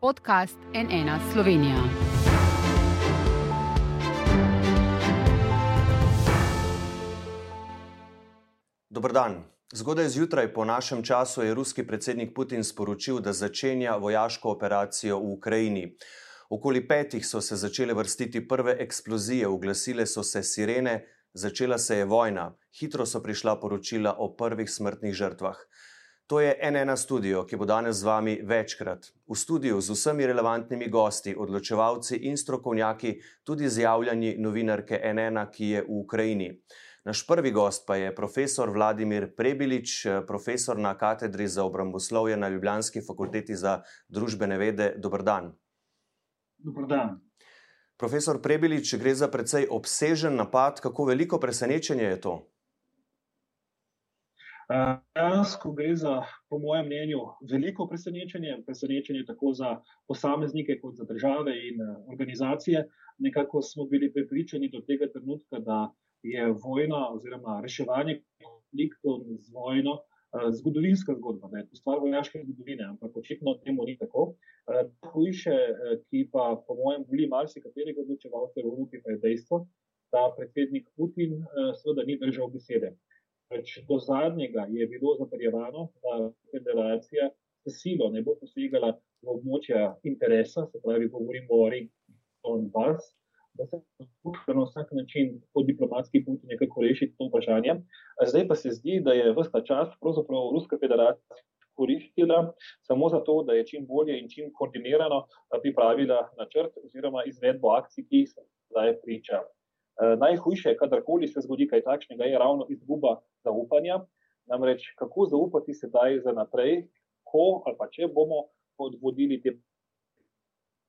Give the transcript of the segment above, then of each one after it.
podcast NN Slovenija. Dobr dan. Zgodaj zjutraj po našem času je ruski predsednik Putin sporočil, da začenja vojaško operacijo v Ukrajini. Okoli petih so se začele vrstiti prve eksplozije, uglasile so se sirene, začela se je vojna, hitro so prišla poročila o prvih smrtnih žrtvah. To je NN studio, ki bo danes z vami večkrat. V studiu z vsemi relevantnimi gosti, odločevalci in strokovnjaki, tudi z javljanji novinarke NN, ki je v Ukrajini. Naš prvi gost pa je profesor Vladimir Prebilič, profesor na katedri za obramboslovje na Ljubljanski fakulteti za družbene vede. Dobr dan. Dobr dan. Profesor Prebilič, gre za precej obsežen napad. Kako veliko presenečenje je to? Dejansko gre za, po mojem mnenju, veliko presenečenje, presenečenje tako za posameznike, kot za države in organizacije. Nekako smo bili prepričani do tega trenutka, da je vojna oziroma reševanje konfliktov z vojno zgodovinska zgodba, da je to stvar vojaške zgodovine, ampak očitno temu ni tako. Hujše, ki pa, po mojem, boli marsikaterega odločevalca v Evropi, pa je dejstvo, da predsednik Putin seveda ni držal besede. Reč, do zadnjega je bilo zatrjevano, da federacija s silo ne bo posegala v območja interesa, se pravi, govorimo o regiji Donbass, da se poskuša na vsak način po diplomatski poti nekako rešiti to vprašanje. Zdaj pa se zdi, da je vsta čas pravzaprav Ruska federacija koristila samo zato, da je čim bolje in čim koordinirano pripravila načrt oziroma izvedbo akcij, ki se zdaj priča. Eh, najhujše, kadarkoli se zgodi kaj takšnega, je ravno izguba zaupanja. Namreč, kako zaupati sedaj za naprej, ko ali pa če bomo podvodili te.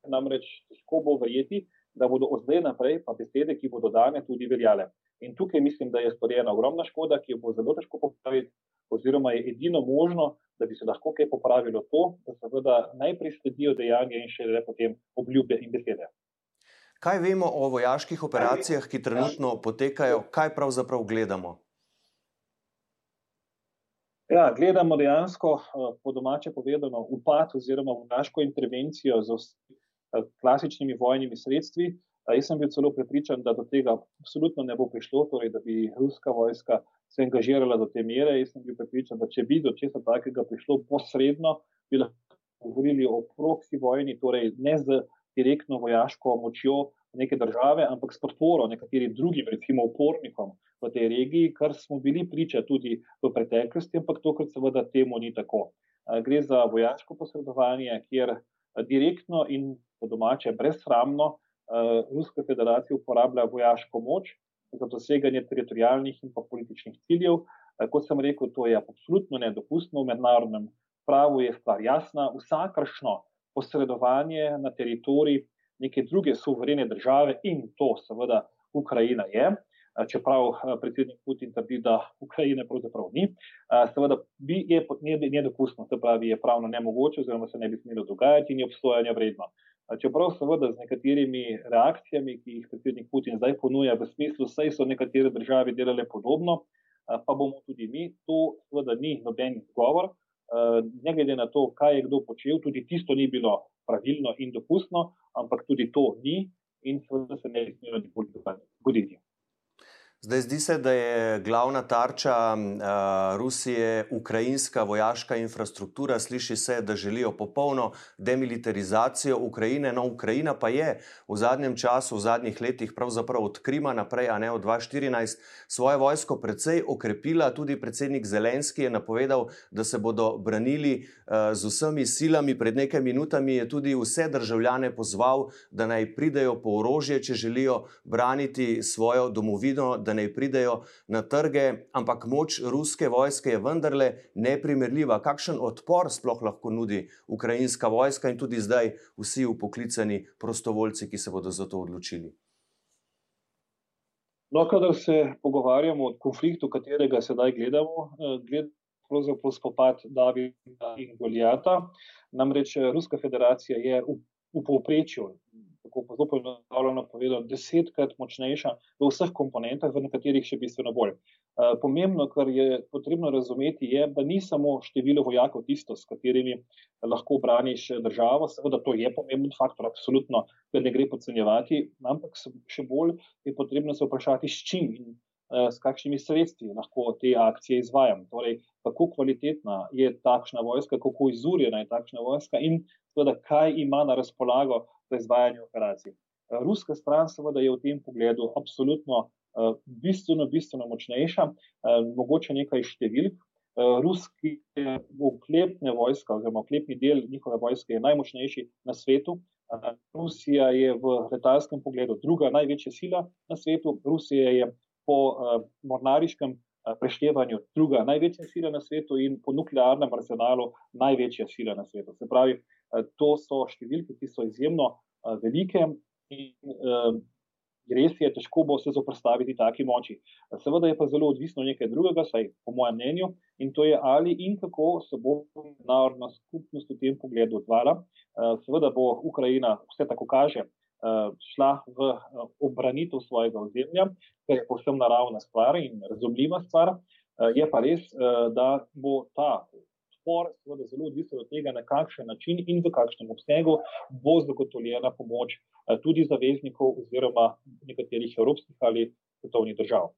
Namreč, težko bo verjeti, da bodo od zdaj naprej pa besede, ki bodo dane, tudi veljale. In tukaj mislim, da je storjena ogromna škoda, ki jo bo zelo težko popraviti, oziroma je edino možno, da bi se lahko kaj popravilo to, da seveda najprej sledijo dejanja in šele potem obljube in besede. Kaj vemo o vojaških operacijah, ki trenutno potekajo, kaj pravzaprav gledamo? Ja, gledamo dejansko, po domače povedano, upad oziroma vojaško intervencijo z klasičnimi vojnimi sredstvi. Jaz sem bil celo prepričan, da do tega absolutno ne bo prišlo, torej da bi ruska vojska se angažirala do te mere. Jaz sem bil prepričan, da če bi do česa takega prišlo posredno, bi lahko govorili o proksi vojni, torej ne z direktno vojaško močjo neke države, ampak s podporo nekaterim drugim, recimo upornikom v tej regiji, kar smo bili priča tudi v preteklosti, ampak tokrat seveda temu ni tako. Gre za vojaško posredovanje, kjer direktno in po domače brezsramno Ruska federacija uporablja vojaško moč za doseganje teritorijalnih in pa političnih ciljev. Kot sem rekel, to je absolutno nedopustno v mednarodnem pravu, je stvar jasna. Vsakršno posredovanje na teritorij neke druge suverene države in to seveda Ukrajina je, čeprav predsednik Putin trdi, da Ukrajine pravzaprav ni, seveda bi je nedopustno, se pravi, je pravno nemogoče oziroma se ne bi smelo dogajati in je obsojanja vredno. Čeprav seveda z nekaterimi reakcijami, ki jih predsednik Putin zdaj ponuja v smislu, saj so nekatere države delale podobno, pa bomo tudi mi, to seveda ni noben izgovor, ne glede na to, kaj je kdo počel, tudi tisto ni bilo pravilno in dopustno, ampak tudi to ni in seveda se ne bi smelo nikoli zgoditi. Zdaj, zdi se, da je glavna tarča uh, Rusije ukrajinska vojaška infrastruktura. Sliši se, da želijo popolno demilitarizacijo Ukrajine. No, Ukrajina pa je v zadnjem času, v zadnjih letih, pravzaprav od Krima naprej, a ne od 2014, svojo vojsko precej okrepila. Tudi predsednik Zelenski je napovedal, da se bodo branili uh, z vsemi silami. Pred nekaj minutami je tudi vse državljane pozval, da naj pridejo po orožje, če želijo braniti svojo domovino da naj pridejo na trge, ampak moč ruske vojske je vendarle neprimerljiva. Kakšen odpor sploh lahko nudi ukrajinska vojska in tudi zdaj vsi upoklicani prostovoljci, ki se bodo za to odločili? No, kadar se pogovarjamo o konfliktu, katerega sedaj gledamo, gledamo pravzaprav spopad Davida in Golijata. Namreč Ruska federacija je v, v povprečju, tako zelo poenostavljeno povedal, desetkrat močnejša v vseh komponentah, v nekaterih še bistveno bolj. Eh, pomembno, kar je potrebno razumeti, je, da ni samo število vojakov tisto, s katerimi lahko braniš državo. Seveda, to je pomemben faktor, absolutno, da ne gre podcenjevati, ampak še bolj je potrebno se vprašati, s čim in Eh, s kakšnimi sredstvi lahko te akcije izvajam. Torej, kako kvalitetna je takšna vojska, kako izurjena je takšna vojska in seveda, kaj ima na razpolago za izvajanje operacij. Eh, ruska stran seveda je v tem pogledu absolutno uh, bistveno, bistveno močnejša, mogoče nekaj številk. Ruski oklepne vojska, oziroma oklepni del njihove vojske, je najmočnejši na svetu. Rusija je v letalskem pogledu druga največja sila na svetu. Rusija je po uh, mornariškem uh, preštevanju druga največja sila na svetu in po nuklearnem arsenalu največja sila na svetu. Se pravi, uh, to so številke, ki so izjemno uh, velike in uh, res je, težko bo se zoprstaviti taki moči. Seveda je pa zelo odvisno nekaj drugega, saj po mojem mnenju, in to je ali in kako se bo narodna skupnost v tem pogledu odvala. Uh, seveda bo Ukrajina, vse tako kaže, šla v eh, obranitev svojega ozemlja, kar je povsem naravna stvar in razumljiva stvar. Eh, je pa res, da bo ta spor zelo odvisen od tega, na kakšen način in v kakšnem obsegu bo zagotovljena pomoč tudi zaveznikov oziroma nekaterih evropskih ali svetovnih držav.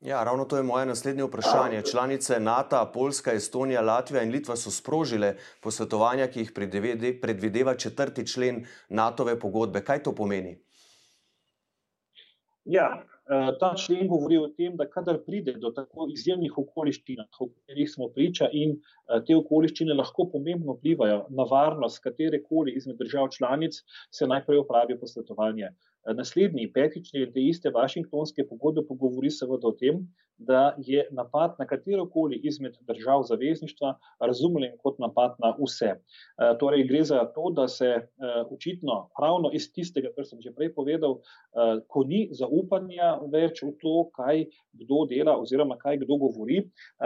Ja, ravno to je moje naslednje vprašanje. Članice NATO, Poljska, Estonija, Latvija in Litva so sprožile posvetovanja, ki jih predvideva četrti člen NATO-ve pogodbe. Kaj to pomeni? Ja, eh, ta člen govori o tem, da kadar pride do tako izjemnih okoliščin, v katerih smo priča, in eh, te okoliščine lahko pomembno vplivajo na varnost katerekoli izmed držav članic, se najprej opravi posvetovanje. Naslednji, peti člen te iste Washingtonske pogodbe pogovori seveda o tem, da je napad na katero koli izmed držav zavezništva razumljen kot napad na vse. E, torej, gre za to, da se e, očitno ravno iz tistega, kar sem že prej povedal, e, ko ni zaupanja več v to, kaj kdo dela oziroma kaj kdo govori,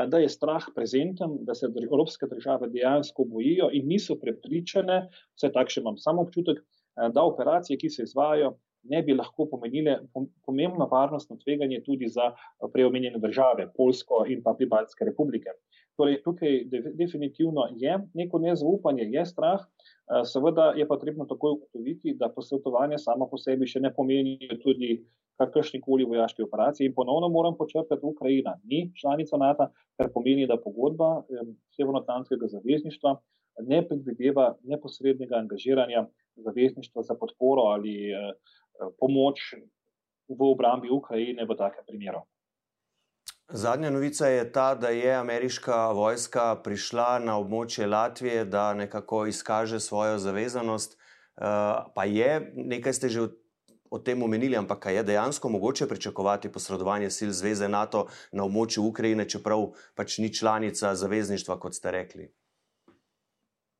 da je strah prezenten, da se evropske države dejansko bojijo in niso prepričane, vse takšne imam samo občutek, da operacije, ki se izvajo, ne bi lahko pomenile pomembno varnostno tveganje tudi za eh, preomenjene države, Polsko in pa Pribalske republike. Torej, tukaj definitivno je neko nezaupanje, je strah, eh, seveda je pa trebno takoj ugotoviti, da posvetovanje samo po sebi še ne pomeni tudi kakršni koli vojaški operaciji. In ponovno moram počrpati, Ukrajina ni članica NATO, kar pomeni, da pogodba eh, Severnoatlantskega zavezništva ne predvideva neposrednega angažiranja zavezništva za podporo ali Eh, pomoč v obrambi Ukrajine v takem primeru. Zadnja novica je ta, da je ameriška vojska prišla na območje Latvije, da nekako izkaže svojo zavezanost. Eh, pa je, nekaj ste že o tem omenili, ampak je dejansko mogoče pričakovati posredovanje sil Zveze NATO na območju Ukrajine, čeprav pač ni članica zavezništva, kot ste rekli.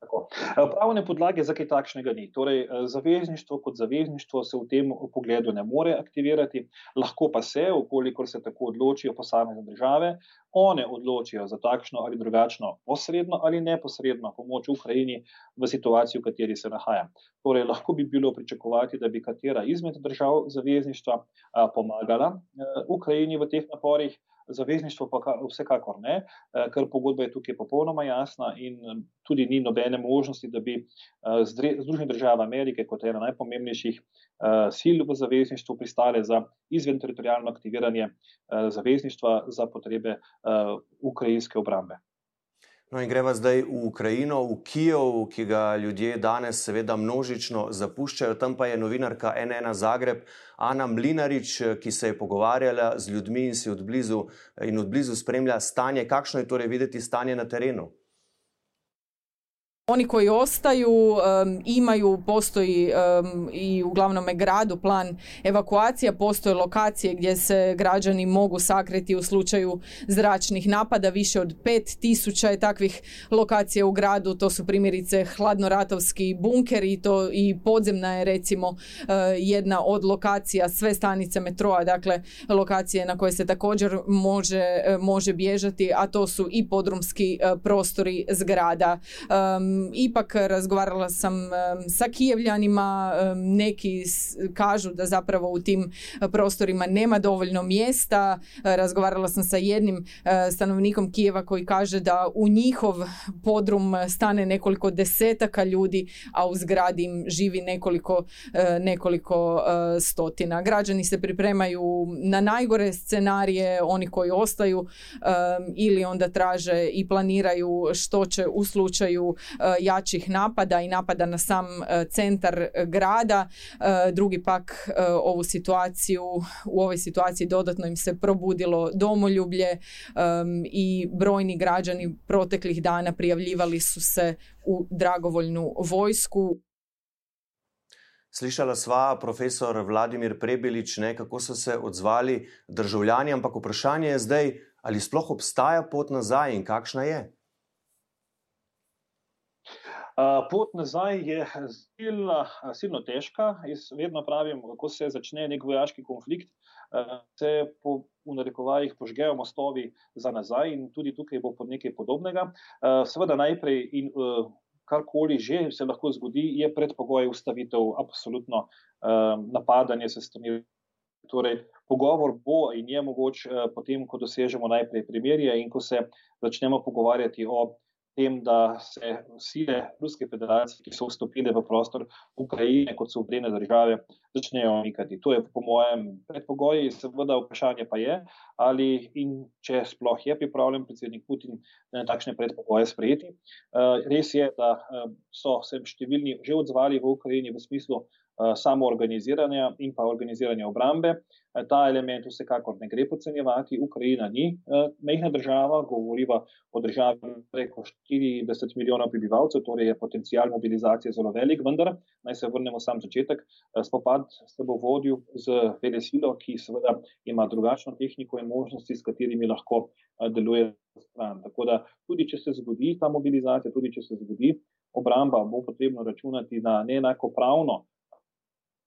Eh, pravne podlage za kaj takšnega ni. Torej, eh, zavezništvo kot zavezništvo se v tem pogledu ne more aktivirati, lahko pa se, ukolikor se tako odločijo posamezne države, one odločijo za takšno ali drugačno posredno ali neposredno pomoč Ukrajini v situaciji, v kateri se nahaja. Torej, lahko bi bilo pričakovati, da bi katera izmed držav zavezništva pomagala Ukrajini v teh naporih zavezništvo pa vsekakor ne, eh, ker pogodba je tukaj popolnoma jasna in eh, tudi ni nobene možnosti, da bi eh, Združene države Amerike kot ena najpomembnejših sil v zavezništvu pristale za izven teritorijalno aktiviranje zavezništva za potrebe ukrajinske obrambe. No, in greva zdaj v Ukrajino, v Kijev, ki ga ljudje danes, seveda, množično zapuščajo. Tam pa je novinarka NN Zagreb, Ana Mlinarič, ki se je pogovarjala z ljudmi in si odblizu, in odblizu spremlja stanje. Kakšno je torej videti stanje na terenu? Oni koji ostaju imaju, postoji i u glavnom gradu plan evakuacija, postoje lokacije gdje se građani mogu sakriti u slučaju zračnih napada, više od 5000 je takvih lokacija u gradu, to su primjerice hladnoratovski bunker i to i podzemna je recimo uh, jedna od lokacija sve stanice metroa, dakle lokacije na koje se također može, može bježati, a to su i podrumski uh, prostori zgrada. Ipak razgovarala sam sa Kijevljanima, neki kažu da zapravo u tim prostorima nema dovoljno mjesta. Razgovarala sam sa jednim uh, stanovnikom Kijeva koji kaže da u njihov podrum stane nekoliko desetaka ljudi, a u zgradi im živi nekoliko, nekoliko stotina. Građani se pripremaju na najgore scenarije, oni koji ostaju ili onda traže i planiraju što će u slučaju e, jačih napada i napada na sam e, centar grada. E, drugi pak ovu situaciju, u ovoj situaciji dodatno im se probudilo domoljublje i brojni građani proteklih dana prijavljivali su se u dragovoljnu vojsku. Slišala sva profesor Vladimir Prebelič, ne, kako so se odzvali državljani, ampak vprašanje je zdaj, ali sploh obstaja pot nazaj in kakšna je? Pot nazaj je silno, silno težka. Jaz vedno pravim, ko se začne nek vojaški konflikt, se po v narekovajih požgejo mostovi za nazaj in tudi tukaj bo pod nekaj podobnega. Seveda najprej in karkoli že se lahko zgodi, je predpogoj ustavitev absolutno napadanje se strani. Torej, pogovor bo in je mogoč potem, ko dosežemo najprej primerje in ko se začnemo pogovarjati o tem, da se sile Ruske federacije, ki so vstopile v prostor Ukrajine, kot so obrene države, začnejo omikati. To je po mojem predpogoj, seveda vprašanje pa je, ali in če sploh je pripravljen predsednik Putin na takšne predpogoje sprejeti. Eh, res je, da eh, so se številni že odzvali v Ukrajini v smislu, Eh, samo organiziranja in pa organiziranja obrambe. Eh, ta element vsekakor ne gre podcenjevati. Ukrajina ni eh, mehna država, govoriva o državi preko 40 milijonov prebivalcev, torej je potencial mobilizacije zelo velik, vendar naj se vrnemo sam začetek. Spopad se bo vodil z vele silo, ki seveda ima drugačno tehniko in možnosti, s katerimi lahko deluje stran. Tako da tudi, če se zgodi ta mobilizacija, tudi, če se zgodi obramba, bo potrebno računati na neenakopravno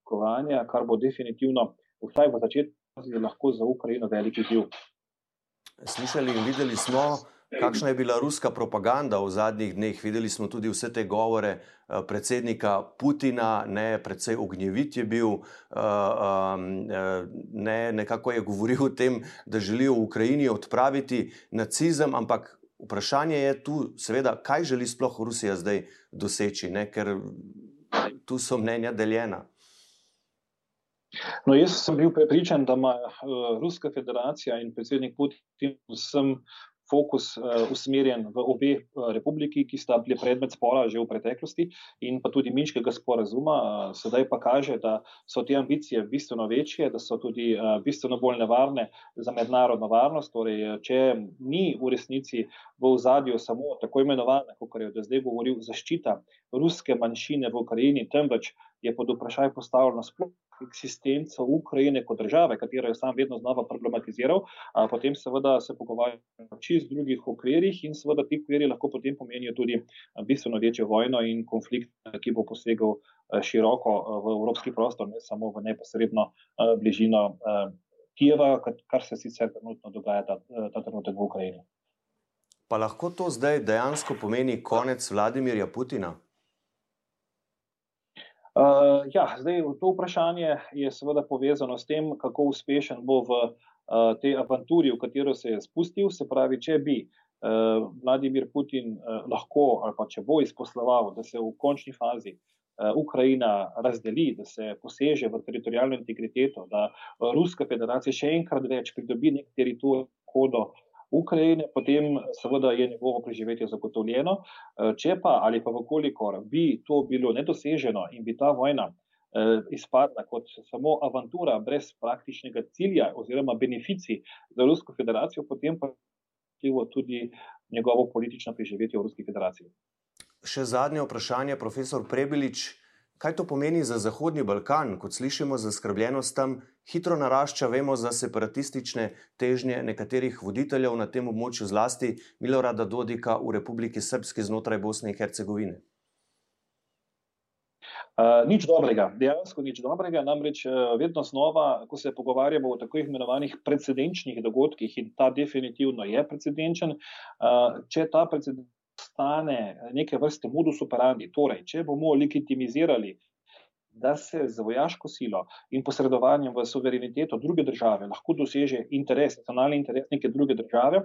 kovanja, kar bo definitivno, vsaj v začetku, lahko za Ukrajino veliki izziv. Slišali in videli smo, kakšna je bila ruska propaganda v zadnjih dneh. Videli smo tudi vse te govore eh, predsednika Putina, ne, predvsej ognjevit je bil, eh, eh, ne, nekako je govoril o tem, da želijo v Ukrajini odpraviti nacizem, ampak vprašanje je tu, seveda, kaj želi sploh Rusija zdaj doseči, ne, ker tu so mnenja deljena. No, jaz sem bil prepričan, da ima uh, Ruska federacija in predsednik Putin vsem fokus uh, usmerjen v obe uh, republiki, ki sta bili predmet spora že v preteklosti in pa tudi Minskega sporazuma. Uh, sedaj pa kaže, da so te ambicije bistveno večje, da so tudi uh, bistveno bolj nevarne za mednarodno varnost. Torej, če ni v resnici v ozadju samo tako imenovana, kot je do zdaj govoril, zaščita ruske manjšine v Ukrajini, temveč je pod vprašaj postavljeno sploh eksistenco Ukrajine kot države, katero je sam vedno znova problematiziral, a potem seveda se pogovarjamo o čist drugih okvirih in seveda ti okviri lahko potem pomenijo tudi bistveno večjo vojno in konflikt, ki bo posegal široko v evropski prostor, ne samo v neposredno bližino Kijeva, kar se sicer trenutno dogaja ta, ta trenutek v Ukrajini. Pa lahko to zdaj dejansko pomeni konec Vladimirja Putina? Uh, ja, zdaj, to vprašanje je seveda povezano s tem, kako uspešen bo v uh, tej avanturi, v katero se je spustil. Se pravi, če bi uh, Vladimir Putin uh, lahko ali pa če bo izposloval, da se v končni fazi uh, Ukrajina razdeli, da se poseže v teritorijalno integriteto, da Ruska federacija še enkrat več pridobi nek teritorij, kodo. Ukrajine, potem seveda je njegovo preživetje zagotovljeno. Eh, če pa ali pa vkolikor bi to bilo nedoseženo in bi ta vojna eh, izpadla kot samo avantura brez praktičnega cilja oziroma beneficij za Rusko federacijo, potem pa je tudi njegovo politično preživetje v Ruski federaciji. Še zadnje vprašanje, profesor Prebelič. Kaj to pomeni za Zahodni Balkan, kot slišimo, zaskrbljenost tam hitro narašča, vemo za separatistične težnje nekaterih voditeljev na tem območju, zlasti Milorada Dodika v Republiki Srpski znotraj Bosne in Hercegovine? Uh, nič dobrega, dejansko nič dobrega. Namreč uh, vedno znova, ko se pogovarjamo o tako imenovanih precedenčnih dogodkih, in ta definitivno je precedenčen, uh, če ta precedent nastane neke vrste modus operandi. Torej, če bomo legitimizirali da se z vojaško silo in posredovanjem v suvereniteto druge države lahko doseže interes, nacionalni interes neke druge države,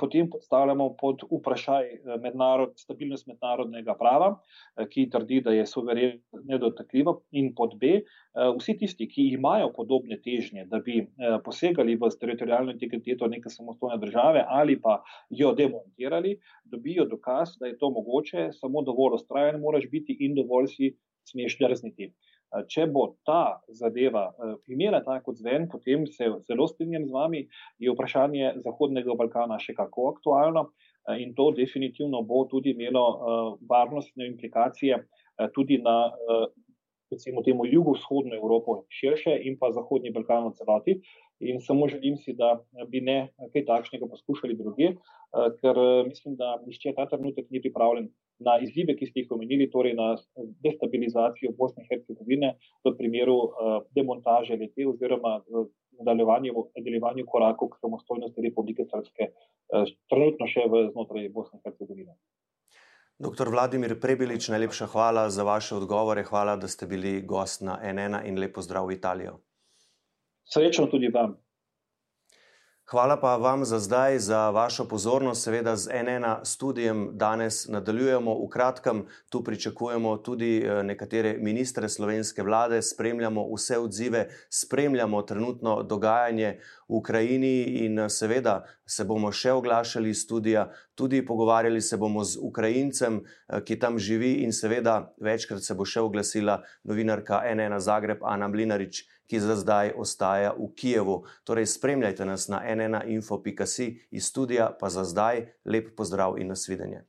potem postavljamo pod vprašaj eh, mednarod, stabilnost mednarodnega prava, eh, ki trdi, da je suveren nedotakljiva, in pod B, eh, vsi tisti, ki imajo podobne težnje, da bi posegali v teritorijalno integriteto neke samostojne države ali pa jo demontirali, dobijo dokaz, da je to mogoče, samo dovolj ustrajen moraš biti in dovolj si smeš drzniti. Če bo ta zadeva imela tako zven, potem se zelo strinjam z vami, je vprašanje Zahodnega Balkana še kako aktualno in to definitivno bo tudi imelo varnostne implikacije tudi na recimo temu jugovzhodno Evropo širše in pa Zahodni Balkan v celoti. In samo želim si, da bi ne kaj takšnega poskušali druge, ker mislim, da nišče ta trenutek ni pripravljen na izzive, ki ste jih omenili, torej na destabilizacijo Bosne in Hercegovine v primeru demontaže lete oziroma nadaljevanju korakov k samostojnosti Republike Srpske, trenutno še v znotraj Bosne in Hercegovine. Doktor Vladimir Prebilič, najlepša hvala za vaše odgovore. Hvala, da ste bili gost na NN in lepo zdrav v Italijo. Srečno tudi vam. Hvala pa vam za zdaj, za vašo pozornost. Seveda z NN študijem danes nadaljujemo. V kratkem tu pričakujemo tudi eh, nekatere ministre slovenske vlade, spremljamo vse odzive, spremljamo trenutno dogajanje v Ukrajini in eh, seveda se bomo še oglašali iz studija, tudi pogovarjali se bomo z Ukrajincem, eh, ki tam živi in seveda večkrat se bo še oglasila novinarka NN Zagreb, Ana Mlinarič ki za zdaj ostaja v Kijevu. Torej, spremljajte nas na nnainfo.si iz studija, pa za zdaj lep pozdrav in nasvidenje.